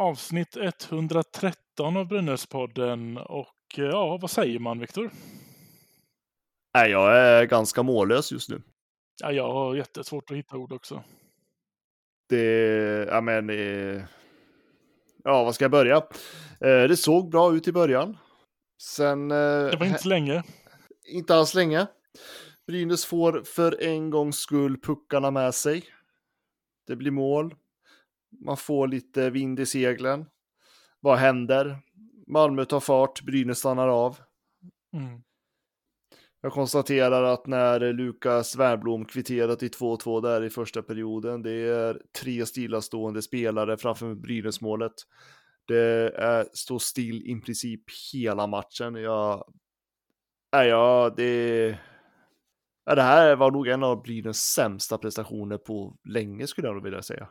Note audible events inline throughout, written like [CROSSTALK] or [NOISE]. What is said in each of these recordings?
Avsnitt 113 av Brynäspodden och ja, vad säger man Viktor? Nej, jag är ganska mållös just nu. Ja, jag har jättesvårt att hitta ord också. Det, ja men, eh, ja vad ska jag börja? Eh, det såg bra ut i början. Sen... Eh, det var inte länge. Inte alls länge. Brynäs får för en gångs skull puckarna med sig. Det blir mål. Man får lite vind i seglen. Vad händer? Malmö tar fart, Brynäs stannar av. Mm. Jag konstaterar att när Lukas Wernbloom kvitterat till 2-2 där i första perioden, det är tre stillastående spelare framför Brynäsmålet. Det är, står still i princip hela matchen. Jag, nej, ja, det, ja, det här var nog en av Brynäs sämsta prestationer på länge skulle jag nog vilja säga.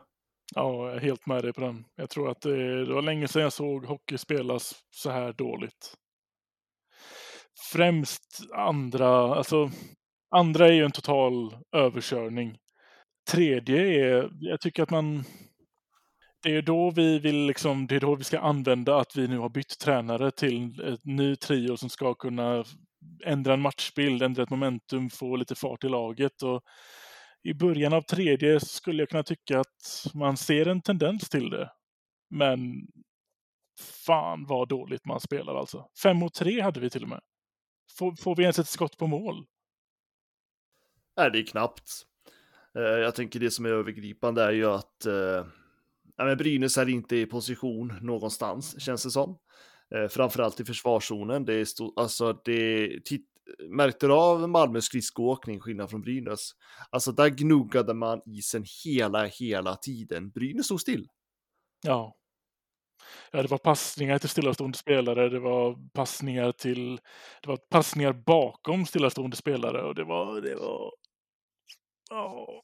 Ja, jag är helt med dig på den. Jag tror att det, det var länge sedan jag såg hockey spelas så här dåligt främst andra, alltså andra är ju en total överkörning. Tredje är, jag tycker att man, det är då vi vill liksom, det är då vi ska använda att vi nu har bytt tränare till ett ny trio som ska kunna ändra en matchbild, ändra ett momentum, få lite fart i laget och i början av tredje skulle jag kunna tycka att man ser en tendens till det. Men fan vad dåligt man spelar alltså. Fem mot tre hade vi till och med. Får, får vi ens ett skott på mål? Nej, det är knappt. Eh, jag tänker det som är övergripande är ju att eh, ja, men Brynäs är inte i position någonstans, känns det som. Eh, framförallt i försvarszonen. Det är stort, alltså det, titt, märkte du av Malmös skridskoåkning, skillnad från Brynäs? Alltså där gnuggade man isen hela, hela tiden. Brynäs stod still. Ja ja, det var passningar till stillastående spelare, det var passningar till, det var passningar bakom stillastående spelare och det var, det var, ja.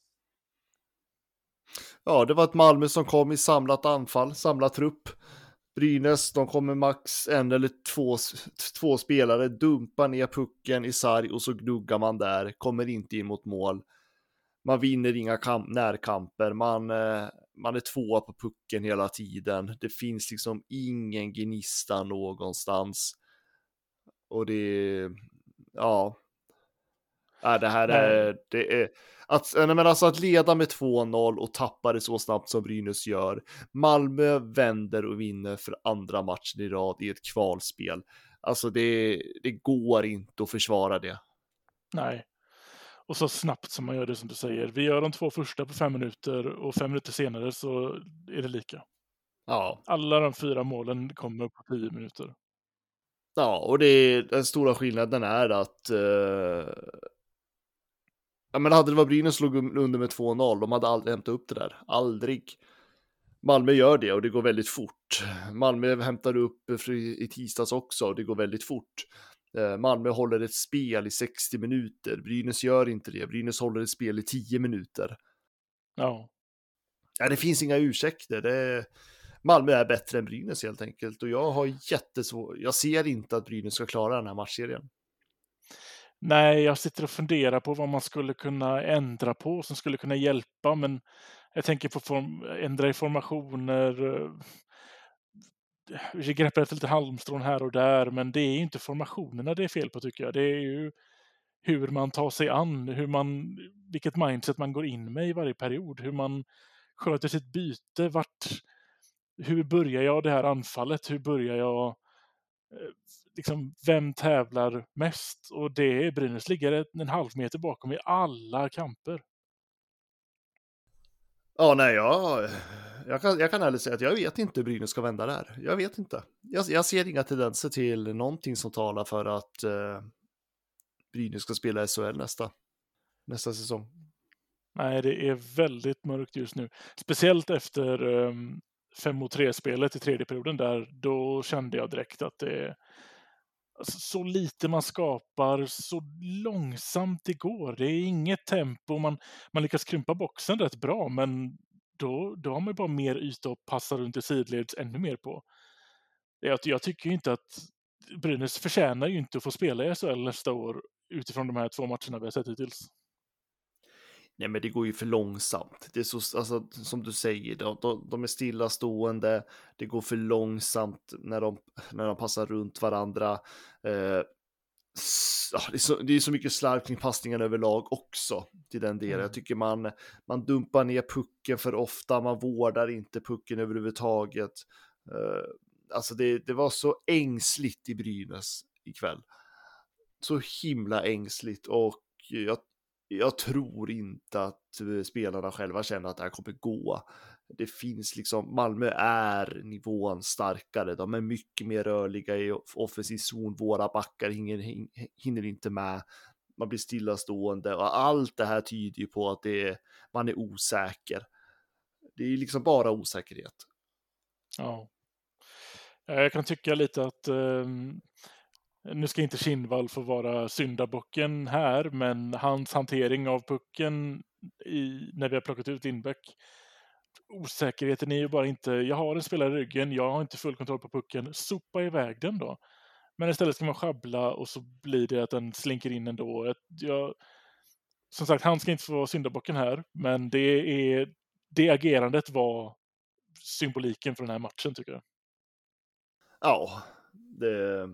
Ja, det var ett Malmö som kom i samlat anfall, samlat trupp. Brynäs, de kommer max en eller två, två spelare, dumpar ner pucken i sarg och så gnuggar man där, kommer inte in mot mål. Man vinner inga kamp, närkamper, man, eh, man är tvåa på pucken hela tiden. Det finns liksom ingen gnista någonstans. Och det, ja ja det här är, det är, att, men alltså att leda med 2-0 och tappa det så snabbt som Brynäs gör. Malmö vänder och vinner för andra matchen i rad i ett kvalspel. Alltså det, det går inte att försvara det. Nej, och så snabbt som man gör det som du säger. Vi gör de två första på fem minuter och fem minuter senare så är det lika. Ja. Alla de fyra målen kommer på tio minuter. Ja, och det är, den stora skillnaden är att uh... Ja, men hade det varit Brynäs slog under med 2-0, de hade aldrig hämtat upp det där. Aldrig. Malmö gör det och det går väldigt fort. Malmö hämtar upp i tisdags också och det går väldigt fort. Eh, Malmö håller ett spel i 60 minuter. Brynäs gör inte det. Brynäs håller ett spel i 10 minuter. Ja. ja det finns inga ursäkter. Det... Malmö är bättre än Brynäs helt enkelt. Och jag har jättesvårt. Jag ser inte att Brynäs ska klara den här matchserien. Nej, jag sitter och funderar på vad man skulle kunna ändra på som skulle kunna hjälpa. Men jag tänker på form, ändra i formationer, eh, vi greppar efter lite halmstrån här och där, men det är inte formationerna det är fel på tycker jag. Det är ju hur man tar sig an, hur man, vilket mindset man går in med i varje period, hur man sköter sitt byte, vart, hur börjar jag det här anfallet, hur börjar jag, eh, liksom, vem tävlar mest? Och det är Brynäs ligger en halv meter bakom i alla kamper. Ja, nej, jag, jag, kan, jag kan ärligt säga att jag vet inte hur Brynäs ska vända det här. Jag vet inte. Jag, jag ser inga tendenser till någonting som talar för att eh, Brynäs ska spela SHL nästa, nästa säsong. Nej, det är väldigt mörkt just nu. Speciellt efter um, 5 mot 3-spelet i tredje perioden där, då kände jag direkt att det alltså, så lite man skapar, så långsamt det går. Det är inget tempo, man, man lyckas krympa boxen rätt bra, men då, då har man bara mer yta att passa runt i sidleds ännu mer på. Jag, jag tycker inte att Brynäs förtjänar ju inte att få spela i SHL nästa år utifrån de här två matcherna vi har sett hittills. Nej, men det går ju för långsamt. Det är så, alltså, som du säger, de, de är stillastående. Det går för långsamt när de, när de passar runt varandra. Eh, det, är så, det är så mycket slarv kring passningen överlag också till den delen. Mm. Jag tycker man, man dumpar ner pucken för ofta, man vårdar inte pucken överhuvudtaget. Uh, alltså det, det var så ängsligt i Brynäs ikväll. Så himla ängsligt och jag, jag tror inte att eh, spelarna själva känner att det här kommer gå. Det finns liksom, Malmö är nivån starkare, de är mycket mer rörliga i offensiv zon, våra backar hinner, hinner inte med, man blir stillastående och allt det här tyder ju på att det är, man är osäker. Det är liksom bara osäkerhet. Ja. Eh, jag kan tycka lite att eh nu ska inte Kindvall få vara syndabocken här, men hans hantering av pucken i, när vi har plockat ut Lindbäck osäkerheten är ju bara inte, jag har en spelare i ryggen, jag har inte full kontroll på pucken, sopa iväg den då. Men istället ska man schabbla och så blir det att den slinker in ändå. Jag, som sagt, han ska inte få vara syndabocken här, men det, är, det agerandet var symboliken för den här matchen tycker jag. Ja, det...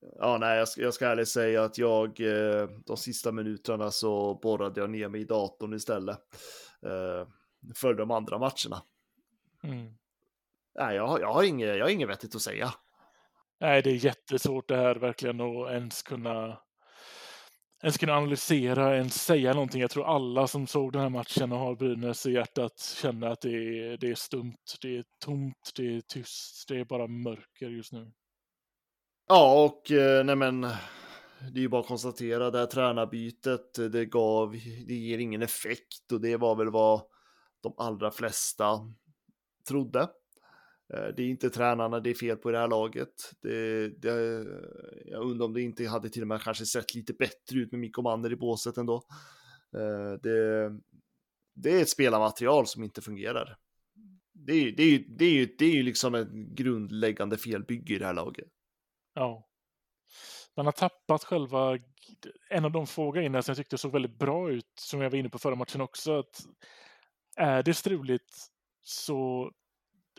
Ja, nej, jag ska, jag ska ärligt säga att jag eh, de sista minuterna så borrade jag ner mig i datorn istället. Eh, för de andra matcherna. Mm. Nej, jag, har, jag, har inget, jag har inget vettigt att säga. Nej, det är jättesvårt det här verkligen att ens kunna ens kunna analysera, ens säga någonting. Jag tror alla som såg den här matchen och har Brynäs i hjärtat känner att det är, det är stumt, det är tomt, det är tyst, det är bara mörker just nu. Ja, och eh, nej men det är ju bara att konstatera det här tränarbytet, det gav, det ger ingen effekt och det var väl vad de allra flesta trodde. Eh, det är inte tränarna det är fel på i det här laget. Det, det, jag undrar om det inte hade till och med kanske sett lite bättre ut med Mikko Manner i båset ändå. Eh, det, det är ett spelarmaterial som inte fungerar. Det är, det, är, det, är, det är ju liksom ett grundläggande felbygge i det här laget. Ja. Man har tappat själva, en av de få grejerna som jag tyckte såg väldigt bra ut, som jag var inne på förra matchen också, att är det struligt så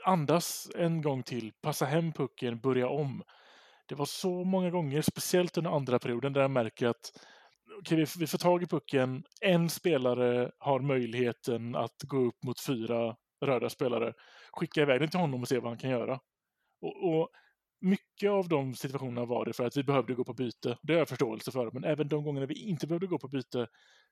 andas en gång till, passa hem pucken, börja om. Det var så många gånger, speciellt under andra perioden, där jag märker att okay, vi, vi får tag i pucken, en spelare har möjligheten att gå upp mot fyra röda spelare, skicka iväg den till honom och se vad han kan göra. Och, och mycket av de situationerna var det för att vi behövde gå på byte. Det har jag förståelse för. Men även de gångerna vi inte behövde gå på byte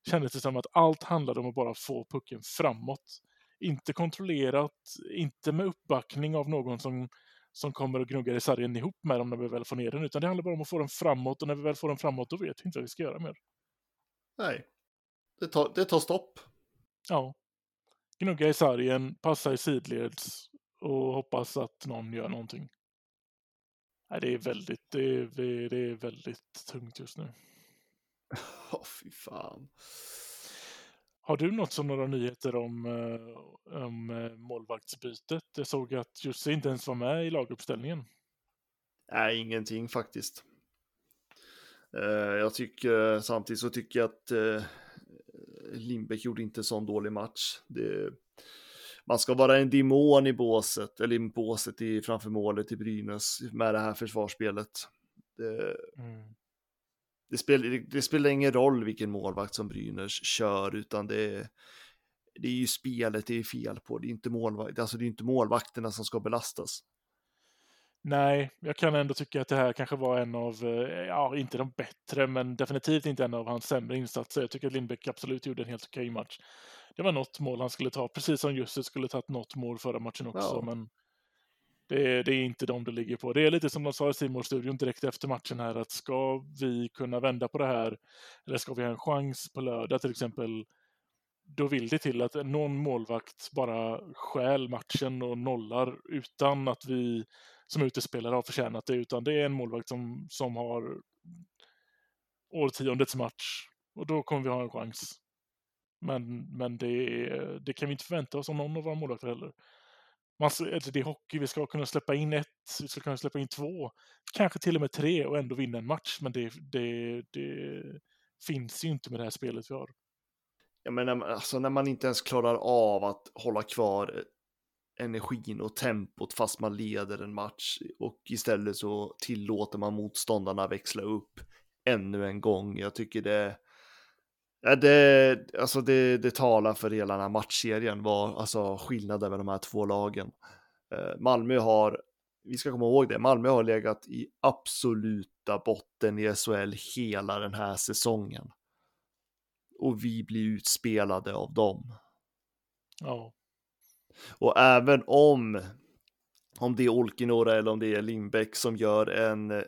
kändes det som att allt handlade om att bara få pucken framåt. Inte kontrollerat, inte med uppbackning av någon som, som kommer och gnuggar i sargen ihop med dem när vi väl får ner den, utan det handlar bara om att få den framåt och när vi väl får den framåt då vet vi inte vad vi ska göra mer. Nej, det tar, det tar stopp. Ja. Gnugga i sargen, passa i sidleds och hoppas att någon gör någonting. Nej, det är väldigt, det är, det är väldigt tungt just nu. [LAUGHS] Åh, oh, fy fan. Har du något som några nyheter om, eh, om eh, målvaktsbytet? Jag såg att Jussi inte ens var med i laguppställningen. Nej, ingenting faktiskt. Eh, jag tycker samtidigt så tycker jag att Lindbäck gjorde inte en sån dålig match. Det, man ska vara en demon i båset, eller i båset i, framför målet i Brynäs med det här försvarsspelet. Det, mm. det, spel, det, spelar ingen roll vilken målvakt som Brynäs kör, utan det, det är ju spelet det är fel på. Det är inte, målvakt, alltså det är inte målvakterna som ska belastas. Nej, jag kan ändå tycka att det här kanske var en av, eh, ja, inte de bättre, men definitivt inte en av hans sämre insatser. Jag tycker att Lindbäck absolut gjorde en helt okej match det var något mål han skulle ta, precis som Jussi skulle tagit något mål förra matchen också. Ja. Men det, det, är inte de det ligger på. Det är lite som de sa i simor studion direkt efter matchen här, att ska vi kunna vända på det här, eller ska vi ha en chans på lördag till exempel, då vill det till att någon målvakt bara stjäl matchen och nollar utan att vi som utespelare har förtjänat det, utan det är en målvakt som, som har årtiondets match och då kommer vi ha en chans. Men, men det, det kan vi inte förvänta oss av någon av våra målvakter heller. Man, alltså, det är hockey, vi ska kunna släppa in ett, vi ska kunna släppa in två, kanske till och med tre och ändå vinna en match, men det, det, det finns ju inte med det här spelet vi har. Ja, men alltså, när man inte ens klarar av att hålla kvar eh, energin och tempot fast man leder en match och istället så tillåter man motståndarna växla upp ännu en gång. Jag tycker det, det, alltså det, det talar för hela den här matchserien, var, alltså skillnaden med de här två lagen. Eh, Malmö har, vi ska komma ihåg det, Malmö har legat i absoluta botten i SHL hela den här säsongen. Och vi blir utspelade av dem. Ja. Och även om, om det är Olkinora eller om det är Lindbäck som gör en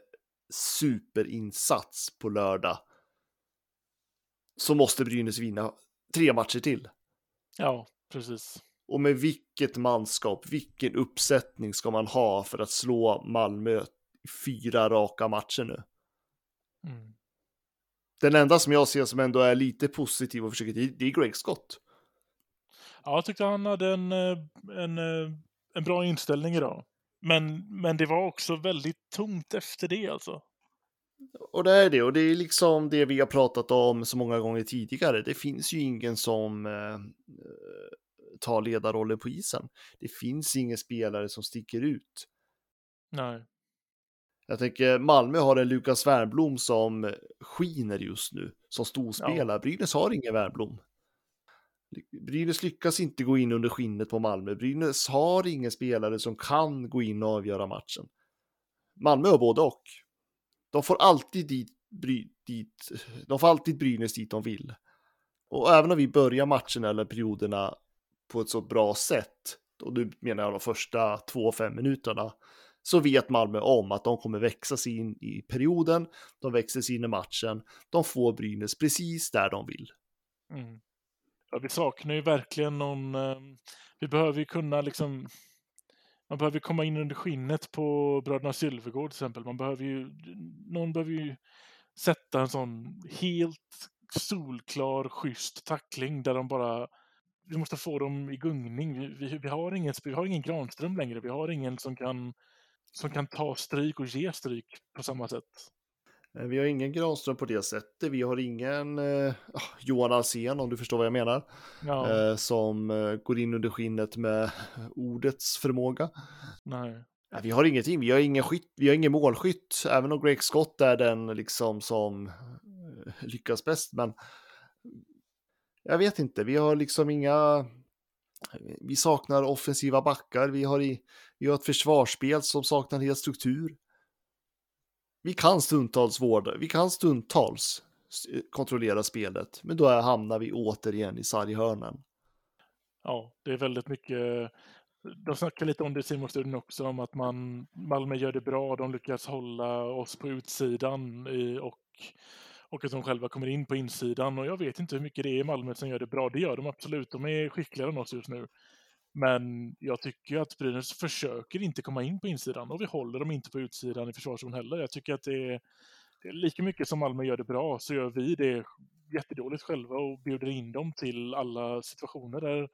superinsats på lördag så måste Brynäs vinna tre matcher till. Ja, precis. Och med vilket manskap, vilken uppsättning ska man ha för att slå Malmö i fyra raka matcher nu? Mm. Den enda som jag ser som ändå är lite positiv och försöker det är Greg Scott. Ja, jag tyckte han hade en, eh, en, eh, en bra inställning idag. Men, men det var också väldigt tomt efter det alltså. Och det är det, och det är liksom det vi har pratat om så många gånger tidigare. Det finns ju ingen som eh, tar ledarrollen på isen. Det finns ingen spelare som sticker ut. Nej. Jag tänker Malmö har en Lukas Wernblom som skiner just nu, som storspelare. Ja. Brynäs har ingen Wernblom. Brynäs lyckas inte gå in under skinnet på Malmö. Brynäs har ingen spelare som kan gå in och avgöra matchen. Malmö har både och. De får alltid dit, bry, dit, de får alltid Brynäs dit de vill. Och även om vi börjar matchen eller perioderna på ett så bra sätt, och nu menar jag de första två, fem minuterna, så vet Malmö om att de kommer växa sig in i perioden, de växer sig in i matchen, de får Brynäs precis där de vill. Mm. Ja, vi saknar ju verkligen någon, eh, vi behöver ju kunna liksom man behöver komma in under skinnet på bröderna Sylvegård till exempel. Man behöver ju, någon behöver ju sätta en sån helt solklar, schysst tackling där de bara vi måste få dem i gungning. Vi, vi, vi, har, ingen, vi har ingen Granström längre. Vi har ingen som kan, som kan ta stryk och ge stryk på samma sätt. Eh, vi har ingen Granström på det sättet. Vi har ingen eh, ah, Johan Alsen om du förstår vad jag menar. Ja. Eh, som eh, går in under skinnet med ordets förmåga. Nej. Ja, vi har ingenting. Vi har ingen, skytt, vi har ingen målskytt. Även om Greg Scott är den liksom som eh, lyckas bäst. Men jag vet inte. Vi har liksom inga. Vi saknar offensiva backar. Vi har, i, vi har ett försvarsspel som saknar helt struktur vi kan stundtals vårda, vi kan stundtals eh, kontrollera spelet, men då hamnar vi återigen i sarghörnen. Ja, det är väldigt mycket. De snackar lite om det i simonstudien också, om att man, Malmö gör det bra, de lyckas hålla oss på utsidan i, och, och att de själva kommer in på insidan. Och jag vet inte hur mycket det är i Malmö som gör det bra. Det gör de absolut, de är skickligare än oss just nu. Men jag tycker att Brynäs försöker inte komma in på insidan och vi håller dem inte på utsidan i försvarszon heller. Jag tycker att det är, det är lika mycket som Malmö gör det bra så gör vi det jättedåligt själva och bjuder in dem till alla situationer där,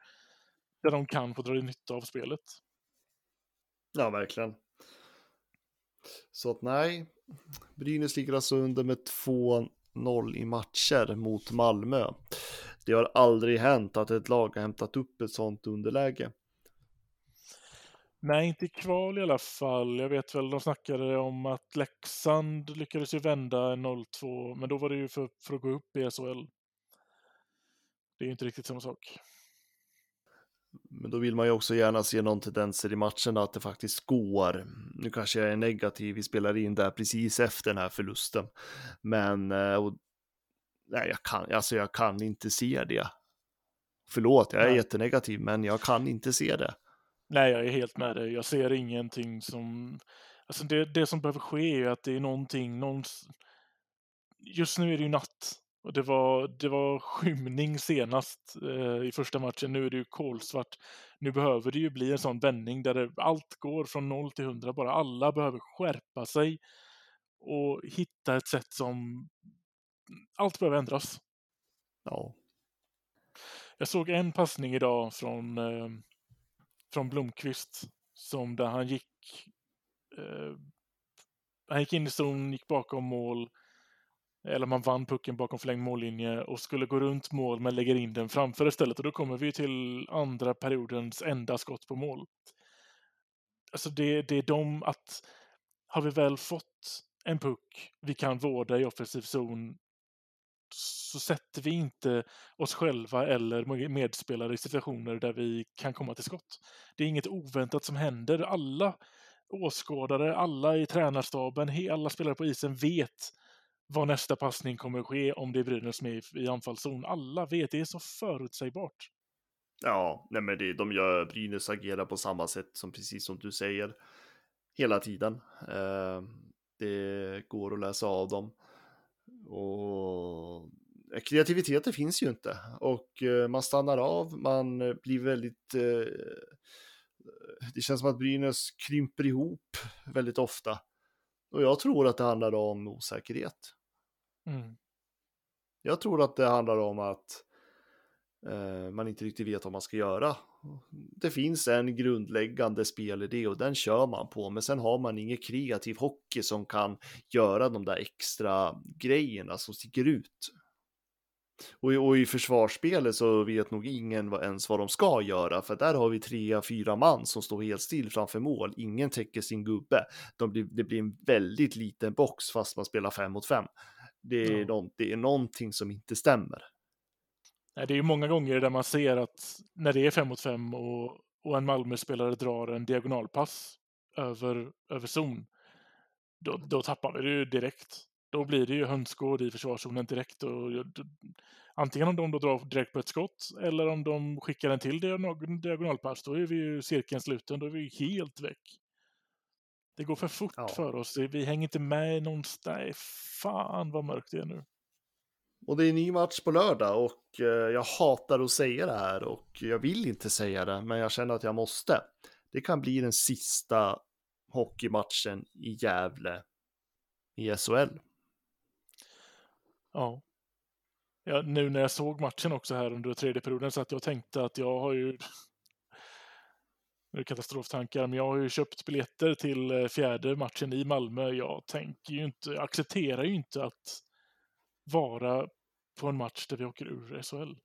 där de kan få dra nytta av spelet. Ja, verkligen. Så att nej, Brynäs ligger alltså under med 2-0 i matcher mot Malmö. Det har aldrig hänt att ett lag har hämtat upp ett sånt underläge. Nej, inte i kval i alla fall. Jag vet väl, de snackade om att Leksand lyckades ju vända 0-2, men då var det ju för, för att gå upp i SHL. Det är ju inte riktigt samma sak. Men då vill man ju också gärna se någon tendenser i matcherna att det faktiskt går. Nu kanske jag är negativ, vi spelar in där precis efter den här förlusten. Men eh, och nej, jag kan, alltså jag kan inte se det. Förlåt, jag är nej. jättenegativ, men jag kan inte se det. Nej, jag är helt med dig. Jag ser ingenting som... Alltså det, det som behöver ske är att det är någonting, någon... Just nu är det ju natt Och det var, det var skymning senast eh, i första matchen. Nu är det ju kolsvart. Nu behöver det ju bli en sån vändning där det, allt går från 0 till 100. Bara alla behöver skärpa sig och hitta ett sätt som... Allt behöver ändras. Ja. Jag såg en passning idag från, eh, från Blomqvist som där han gick eh, han gick in i zon, gick bakom mål eller man vann pucken bakom förlängd mållinje och skulle gå runt mål men lägger in den framför istället och då kommer vi till andra periodens enda skott på mål. Alltså det, det är de att har vi väl fått en puck vi kan vårda i offensiv zon så sätter vi inte oss själva eller medspelare i situationer där vi kan komma till skott. Det är inget oväntat som händer. Alla åskådare, alla i tränarstaben, alla spelare på isen vet vad nästa passning kommer att ske om det är Brynäs med i anfallszon. Alla vet, det är så förutsägbart. Ja, nej men det, de gör, Brynäs agerar på samma sätt som precis som du säger hela tiden. Eh, det går att läsa av dem. Och kreativiteten finns ju inte och eh, man stannar av, man blir väldigt eh, det känns som att Brynäs krymper ihop väldigt ofta. Och jag tror att det handlar om osäkerhet. Mm. Jag tror att det handlar om att eh, man inte riktigt vet vad man ska göra. Det finns en grundläggande spelidé och den kör man på, men sen har man ingen kreativ hockey som kan göra de där extra grejerna som sticker ut. Och i, och i försvarsspelet så vet nog ingen ens vad de ska göra, för där har vi tre, fyra man som står helt still framför mål. Ingen täcker sin gubbe. De blir, det blir en väldigt liten box fast man spelar fem mot fem. Det är, ja. någon, det är någonting som inte stämmer. Nej, det är ju många gånger där man ser att när det är fem mot fem och, och en Malmö-spelare drar en diagonalpass över, över zon, då, då tappar vi det ju direkt då blir det ju hönsgård i försvarszonen direkt. Och, antingen om de då drar direkt på ett skott eller om de skickar en till diagonalpass, då är vi ju cirkeln sluten, då är vi helt väck. Det går för fort ja. för oss, vi hänger inte med någonstans. Fan vad mörkt det är nu. Och det är en ny match på lördag och eh, jag hatar att säga det här och jag vill inte säga det, men jag känner att jag måste. Det kan bli den sista hockeymatchen i Gävle i SHL. Ja. ja. Nu när jag såg matchen också här under tredje perioden så att jag tänkte att jag har ju [LAUGHS] nu katastroftankar, men jag har ju köpt biljetter till eh, fjärde matchen i Malmö. Jag tänker ju inte, jag accepterar ju inte att vara på en match där vi åker ur SHL.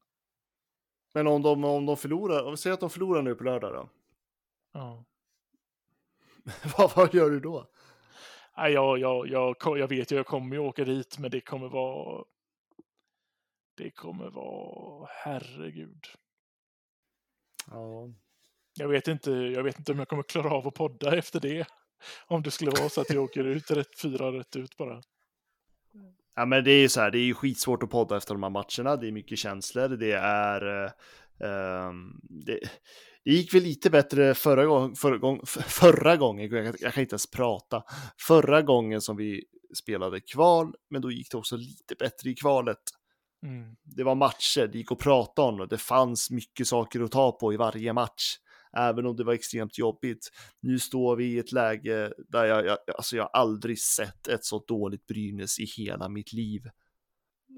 Men om de, om de förlorar, om vi säger att de förlorar nu på lördag då? Ja. [LAUGHS] vad, vad gör du då? Nej, jag, jag, jag, jag vet ju, jag kommer ju åka dit, men det kommer vara... Det kommer vara... Herregud. Ja. Jag vet inte, jag vet inte om jag kommer klara av att podda efter det. Om det skulle vara så att jag åker ut [LAUGHS] rätt, fyra rätt ut bara. Ja, men det är ju så här, det är ju skitsvårt att podda efter de här matcherna. Det är mycket känslor. Det är... Uh, det, det gick väl lite bättre förra, gång, förra, gång, förra gången, jag, jag kan inte ens prata, förra gången som vi spelade kval, men då gick det också lite bättre i kvalet. Mm. Det var matcher, det gick att prata om och det fanns mycket saker att ta på i varje match, även om det var extremt jobbigt. Nu står vi i ett läge där jag, jag, alltså jag aldrig sett ett så dåligt Brynäs i hela mitt liv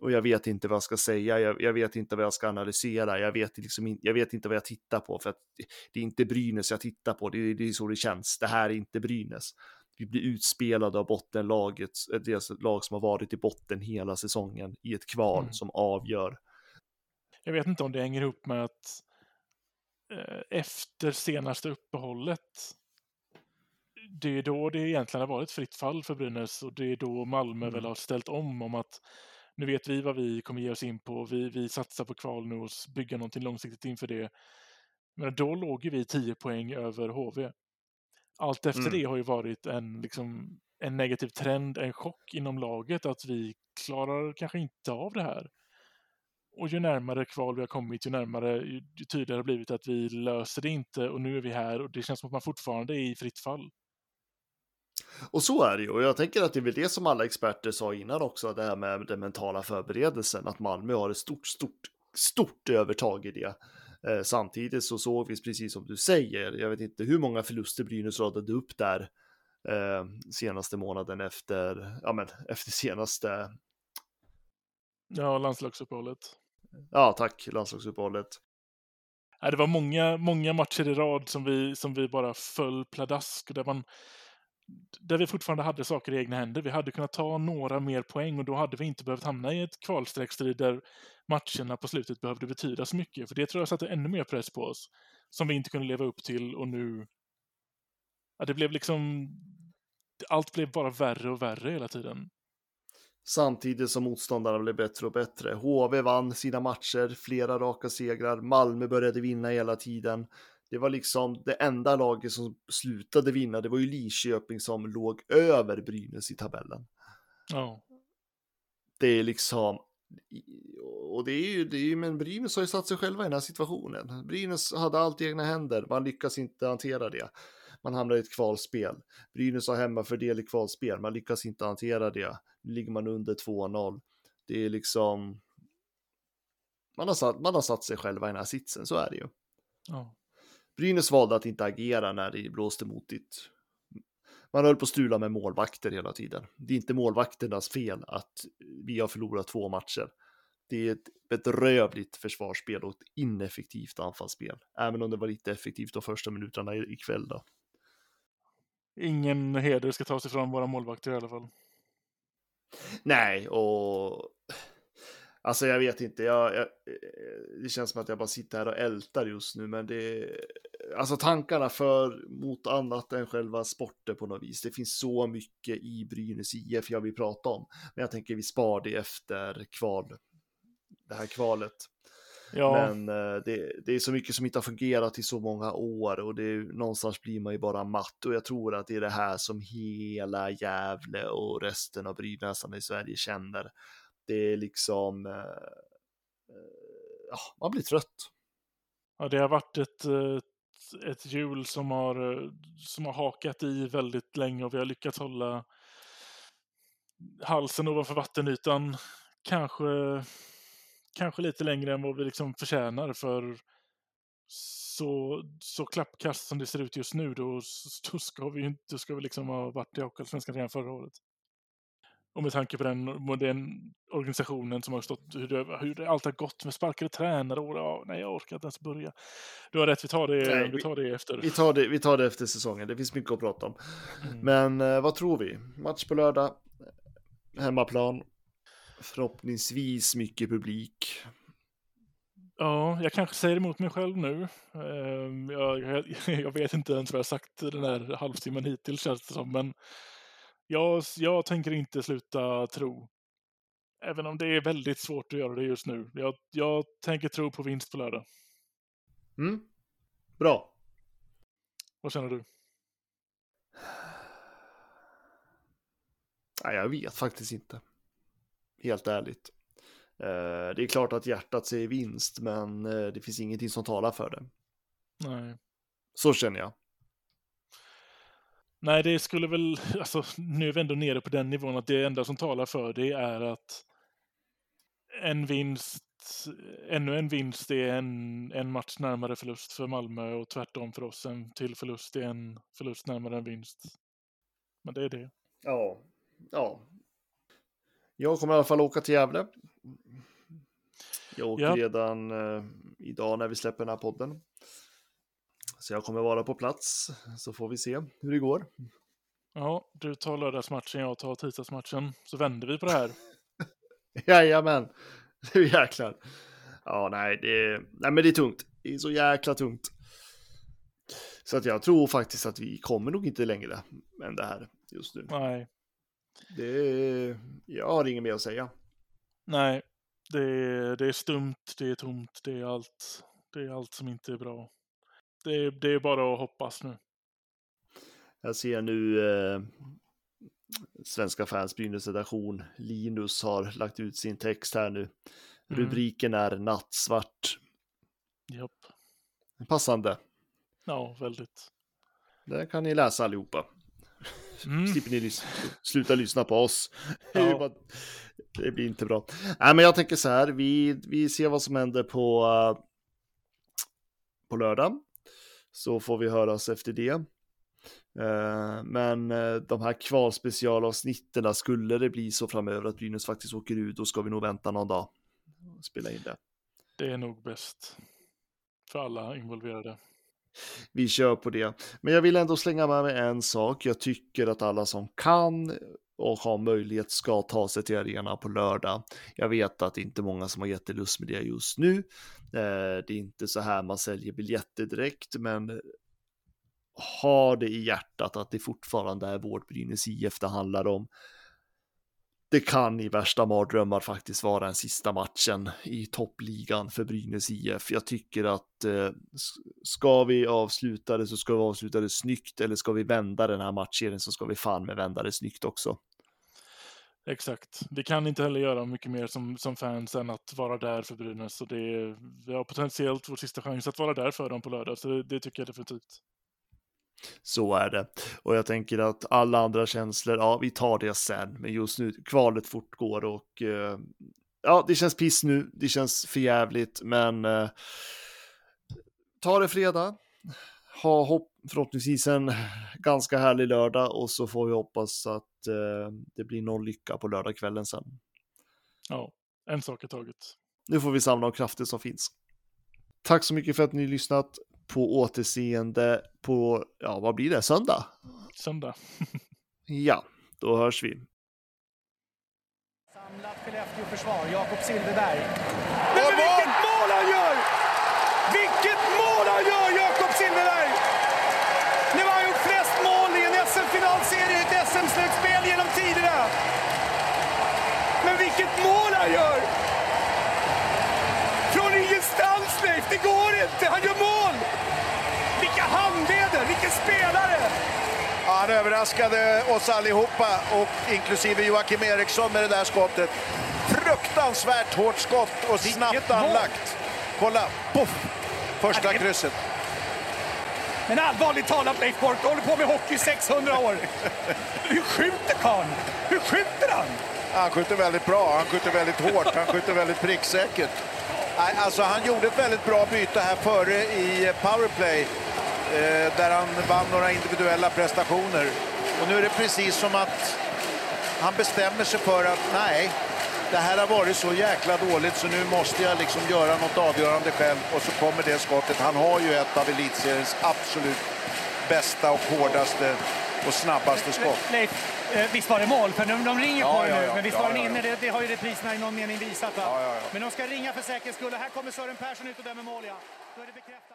och jag vet inte vad jag ska säga, jag, jag, vet inte vad jag ska analysera, jag vet, liksom in, jag vet inte vad jag tittar på, för att det, är inte Brynäs jag tittar på, det, det, är så det känns, det här är inte Brynäs. Vi blir utspelade av bottenlaget, det lag som har varit i botten hela säsongen i ett kval mm. som avgör. Jag vet inte om det hänger ihop med att eh, efter senaste uppehållet det är då det egentligen har varit fritt fall för Brynäs och det är då Malmö mm. väl har ställt om om att nu vet vi vad vi kommer ge oss in på. Vi, vi satsar på kval nu och bygga någonting långsiktigt inför det. Men då låg ju vi 10 poäng över HV. Allt efter mm. det har ju varit en, liksom, en negativ trend, en chock inom laget att vi klarar kanske inte av det här. Och ju närmare kval vi har kommit, ju närmare, ju tydligare har blivit att vi löser det inte och nu är vi här och det känns som att man fortfarande är i fritt fall. Och så är det ju. Och jag tänker att det är väl det som alla experter sa innan också, det här med den mentala förberedelsen, att Malmö har ett stort, stort, stort övertag i det. Eh, samtidigt så såg vi, precis som du säger, jag vet inte hur många förluster Brynäs radade upp där eh, senaste månaden efter, ja men efter senaste, Ja, landslagsuppehållet. ja tack, landslagsuppehållet. Nej, det var många, många matcher i rad som vi, som vi bara föll pladask. Där, man, där vi fortfarande hade saker i egna händer. Vi hade kunnat ta några mer poäng och då hade vi inte behövt hamna i ett kvalstreckstrid där matcherna på slutet behövde betyda så mycket. För det tror jag satte ännu mer press på oss. Som vi inte kunde leva upp till och nu... Ja, det blev liksom... Allt blev bara värre och värre hela tiden. Samtidigt som motståndarna blev bättre och bättre. HV vann sina matcher, flera raka segrar. Malmö började vinna hela tiden. Det var liksom det enda laget som slutade vinna. Det var ju Linköping som låg över Brynäs i tabellen. Ja. Det är liksom... Och det är ju, det är ju, men Brynäs har ju satt sig själva i den här situationen. Brynäs hade allt i egna händer, man lyckas inte hantera det. Man hamnar i ett kvalspel. Brynäs har hemmafördel i kvalspel, man lyckas inte hantera det. Nu ligger man under 2-0. Det är liksom... Man har, satt, man har satt sig själva i den här sitsen, så är det ju. ja. Brynäs valde att inte agera när det blåste motigt. Man höll på att strula med målvakter hela tiden. Det är inte målvakternas fel att vi har förlorat två matcher. Det är ett bedrövligt försvarsspel och ett ineffektivt anfallsspel. Även om det var lite effektivt de första minuterna ikväll då. Ingen heder ska tas ifrån våra målvakter i alla fall. Nej, och alltså jag vet inte. Jag, jag, det känns som att jag bara sitter här och ältar just nu, men det alltså tankarna för mot annat än själva sporten på något vis. Det finns så mycket i Brynäs IF jag vill prata om, men jag tänker vi spar det efter kval. Det här kvalet. Ja, Men eh, det, det är så mycket som inte har fungerat i så många år och det är, någonstans blir man ju bara matt och jag tror att det är det här som hela Gävle och resten av Brynäsarna i Sverige känner. Det är liksom, eh, eh, ja, man blir trött. ja, det har varit ett, ett, ett hjul som har, som har hakat i väldigt länge och vi har lyckats hålla halsen ovanför vattenytan. Kanske, kanske lite längre än vad vi liksom förtjänar för så, så klappkast som det ser ut just nu då, då ska vi inte, ska vi liksom ha varit i Hockeyallsvenskan redan förra året. Och med tanke på den, den organisationen som har stått, hur det, hur det allt har gått med sparkade tränare och ja, nej jag orkar inte ens börja. Du har rätt, vi tar det, Nej, vi tar det efter. Vi tar det, vi tar det efter säsongen, det finns mycket att prata om. Mm. Men eh, vad tror vi? Match på lördag, hemmaplan, förhoppningsvis mycket publik. Ja, jag kanske säger emot mig själv nu. Ehm, Jag, jag, [LAUGHS] jag vet inte ens vad jag sagt den här halvtimmen hittills känns det som, men jag, jag tänker inte sluta tro. Även om det är väldigt svårt att göra det just nu. Jag, jag tänker tro på vinst på lördag. Mm? Bra. Vad känner du? Nej, jag vet faktiskt inte. Helt ärligt. Eh, det är klart att hjärtat säger vinst, men eh, det finns ingenting som talar för det. Nej. Så känner jag. Nej, det skulle väl, [LAUGHS] alltså nu är vi ändå nere på den nivån att det enda som talar för det är att en vinst, ännu en vinst är en, en match närmare förlust för Malmö och tvärtom för oss. En till förlust är en förlust närmare en vinst. Men det är det. Ja. Ja. Jag kommer i alla fall åka till Gävle. Jag åker Ja. redan eh, idag när vi släpper den här podden. Så jag kommer vara på plats, så får vi se hur det går. Ja, du tar lördagsmatchen, jag tar tisdagsmatchen. Så vänder vi på det här. [LAUGHS] Jajamän, [LAUGHS] nu jäklar. Ja, nej, det nej, men det är tungt. Det är så jäkla tungt. Så att jag tror faktiskt att vi kommer nog inte längre än det här just nu. Nej, Det jag har inget mer att säga. nej. Det det är stumt, det är tomt, det är allt. Det är allt som inte är bra. Det är, det är bara att hoppas nu. Jag ser nu eh, Svenska fans Brynäs redaktion. Linus har lagt ut sin text här nu. Mm. Rubriken är nattsvart. Japp. Passande. Ja, väldigt. Det kan ni läsa allihopa. Mm. slipper ni lys- sluta lyssna på oss. [LAUGHS] Ja. det blir inte bra. Nej, men jag tänker så här, vi, vi ser vad som händer på, eh, på lördag. Så får vi höras efter det. Eh, Men eh, de här kvalspecialavsnitten, skulle det bli så framöver att Brynäs faktiskt åker ut, då ska vi nog vänta någon dag och spela in det. Det är nog bäst för alla involverade. Vi kör på det. Men jag vill ändå slänga med mig en sak. Jag tycker att alla som kan och har möjlighet ska ta sig till arenan på lördag. Jag vet att det inte är många som har jättelust med det just nu. Eh, det är inte så här man säljer biljetter direkt, men ha det i hjärtat att det fortfarande är vårt Brynäs IF det handlar om. Det kan i värsta mardrömmar faktiskt vara den sista matchen i toppligan för Brynäs IF. Jag tycker att eh, ska vi avsluta det så ska vi avsluta det snyggt eller ska vi vända den här matchserien så ska vi fan med vända det snyggt också. Exakt. Vi kan inte heller göra mycket mer som, som fans än att vara där för Brynäs. Så det är, vi har potentiellt vår sista chans att vara där för dem på lördag. Så det, det tycker jag definitivt. Så är det. Och jag tänker att alla andra känslor, ja, vi tar det sen. Men just nu, kvalet fortgår och eh, ja, det känns piss nu. Det känns förjävligt, men eh, ta det fredag. Ha hopp, förhoppningsvis en ganska härlig lördag och så får vi hoppas att eh, det blir någon lycka på lördagskvällen sen. Ja, en sak i taget. Nu får vi samla de krafter som finns. Tack så mycket för att ni lyssnat på återseende på, ja, vad blir det, söndag? Söndag. [LAUGHS] Ja, då hörs vi. Samlat Skellefteå-försvar, Jakob Silfverberg. Men vilket mål han gör! Vilket mål han gör, Jakob Silfverberg! Nu har han gjort flest mål i en SM-finalserie SM-slutspel genom tiderna. Men vilket mål han gör! Från ingenstans, Leif! Det går inte! Han gör mål! Vilka handleder! Vilken spelare! Ja, han överraskade oss allihopa, och inklusive Joakim Eriksson med det där skottet. Fruktansvärt hårt skott och snabbt anlagt. Kolla, poff! Första krysset. Men allvarligt talat, Leif Bork, du håller på med hockey i 600 år. Hur skjuter karln? Hur skjuter han? Han skjuter väldigt bra, han skjuter väldigt hårt, han skjuter väldigt pricksäkert. Alltså, han gjorde ett väldigt bra byte här före i powerplay eh, där han vann några individuella prestationer. Och nu är det precis som att han bestämmer sig för att nej, det här har varit så jäkla dåligt så nu måste jag liksom göra något avgörande själv och så kommer det skottet. Han har ju ett av elitseriens absolut bästa och hårdaste och snabbaste skott. Leif, eh, visst var det mål? För de, de ringer Ja, på ja, nu. ja. Men visst var den ja, ja. inne? Det, det har ju repriserna i någon mening visat. Men de ska ringa för säkerhets skull. Här kommer Sören Persson ut och dömer mål, ja. Då är det bekräftat.